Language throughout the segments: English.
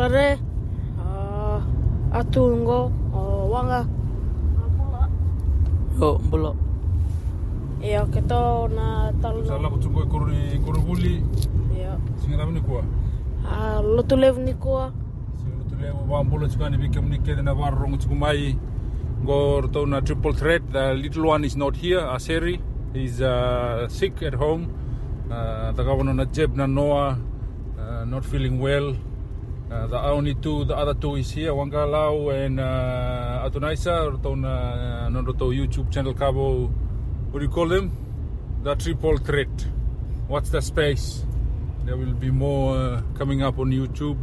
Bulare, uh, atungo, uh, wanga, apula. Yo, mbolo. Ia, ke tō na talo Sa na, lako tungo e koruri koruvuli ia. singa ramani kua. Uh, lotu levu ni kua, Singa tu leo wa mbola chukani bika mni kede na war rongo chuku mai. Go to na triple threat. The little one is not here. Aseri is uh, sick at home. Uh, the governor na Jeb na Noah uh, not feeling well. Uh, the only two, the other two is here, Wangalau and uh, Atunaisa, roto na no roto YouTube channel kabo. What do you call them? The triple threat. What's the space? There will be more uh, coming up on YouTube.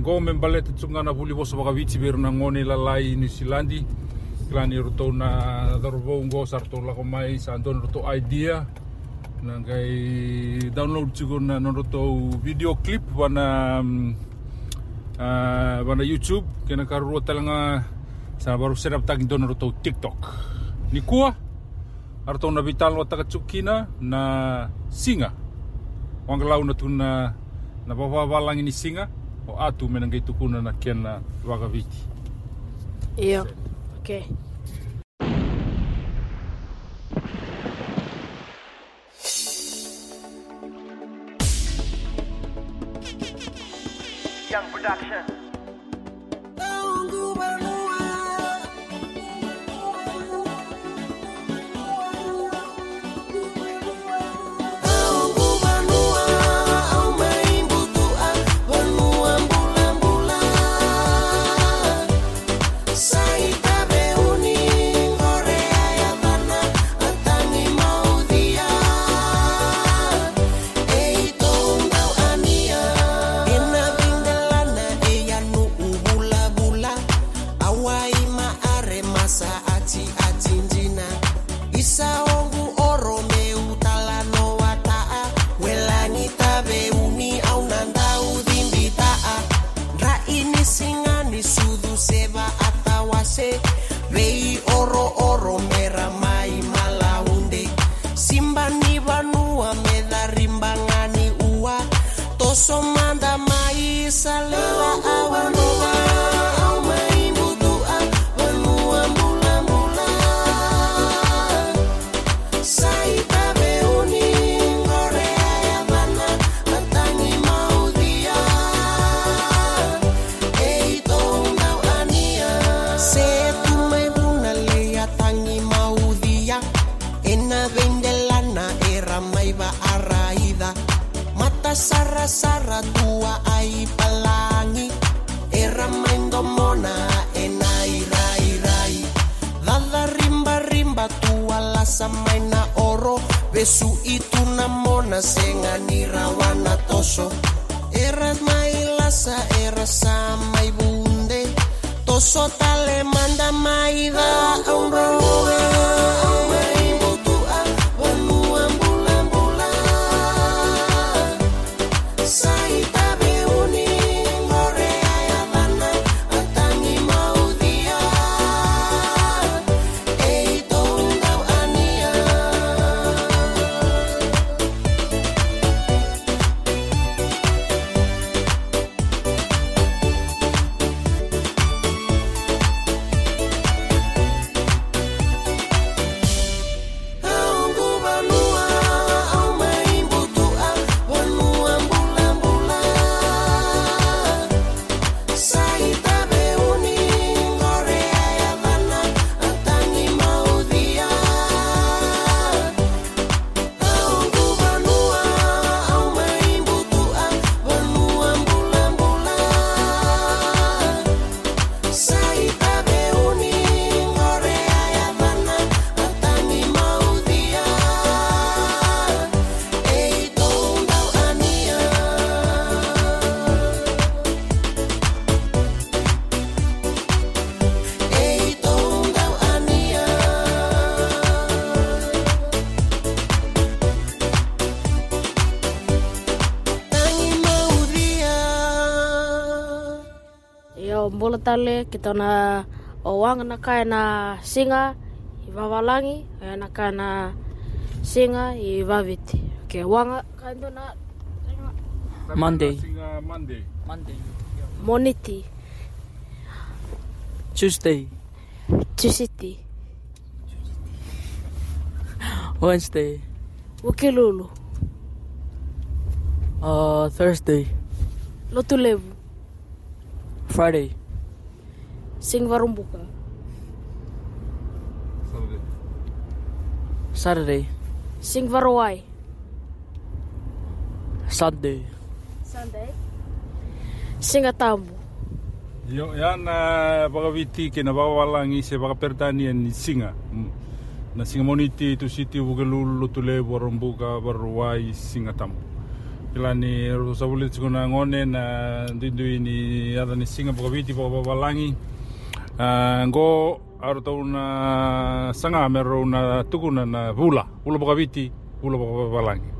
Go membale te tsunga na puli bosa baka viti beru na ngone la lai New Zealandi. Klani roto na darovo ngo sa roto lako mai sa andon roto idea. Na ngai download chugo na no roto video clip wana um, uh, wana YouTube. Kena karua talanga sa baru serap tagi don roto TikTok. Ni kua? Arto na vital wa takachukina na singa. Wangalau na tuna na wawawalangi ni singa o atu mena ngai tukuna na kena wagaviti. ia. Okay. Young Production. Bola tale kita na o wanga na kaya na singa i vavalangi e na kaya na singa i vaviti. Ke wanga kaya ndo na Monday. Singa Monday. Monday. moniti, Tuesday. tusiti, Wednesday. wikilulu, Uh, Thursday. lotulevu, Friday. Sing warung buka. Saturday. Saturday. Sing waruai. Sunday. Sunday. Sing atamu. Yo, yan na bagawitiki na bagawalangi sa bagapertanian ni Singa. Na Singa Moniti, tu siti warung buka warung baruai Singa Tamu. Kila ni rusa bulit sikuna ngone na dindu ini ada ni Singa bagawiti bagawalangi. go aru tauna sanga mero na tukuna na vula, vula boka viti, vula boka valangi.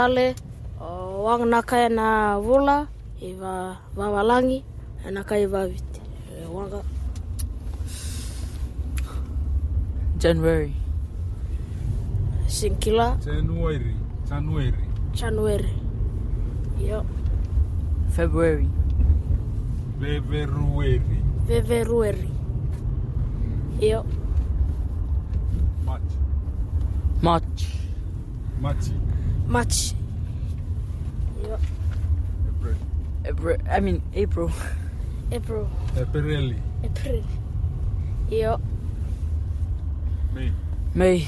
Bulatale, o uh, wanga e na vula, i va, vavalangi, e naka i vaviti. E eh, wanga, January. Sinkila, January. January. January. Io, February. February. Veverueri. Io, March. March. March. March. Io, April. April. I mean April. April. April. April. Io, May. May.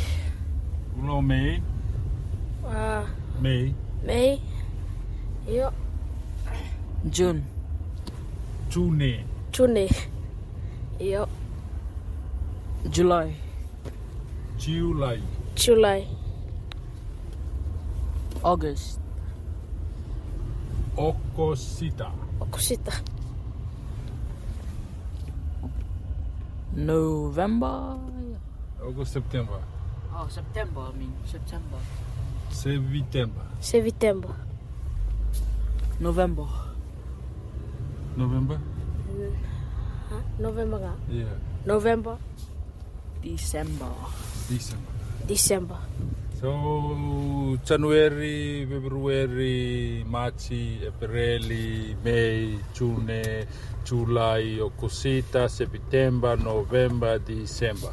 Uno May. uh, May. May. Io, June. June. June. Io, July. July. July. August. Okosita. Okusita. November. August, September. Oh, September. I mean September. September. September. November. November. Mm-hmm. Huh? November nga. Yeah. November. December. December. December. So January, February, March, April, May, June, July, Okosita, September, November, December.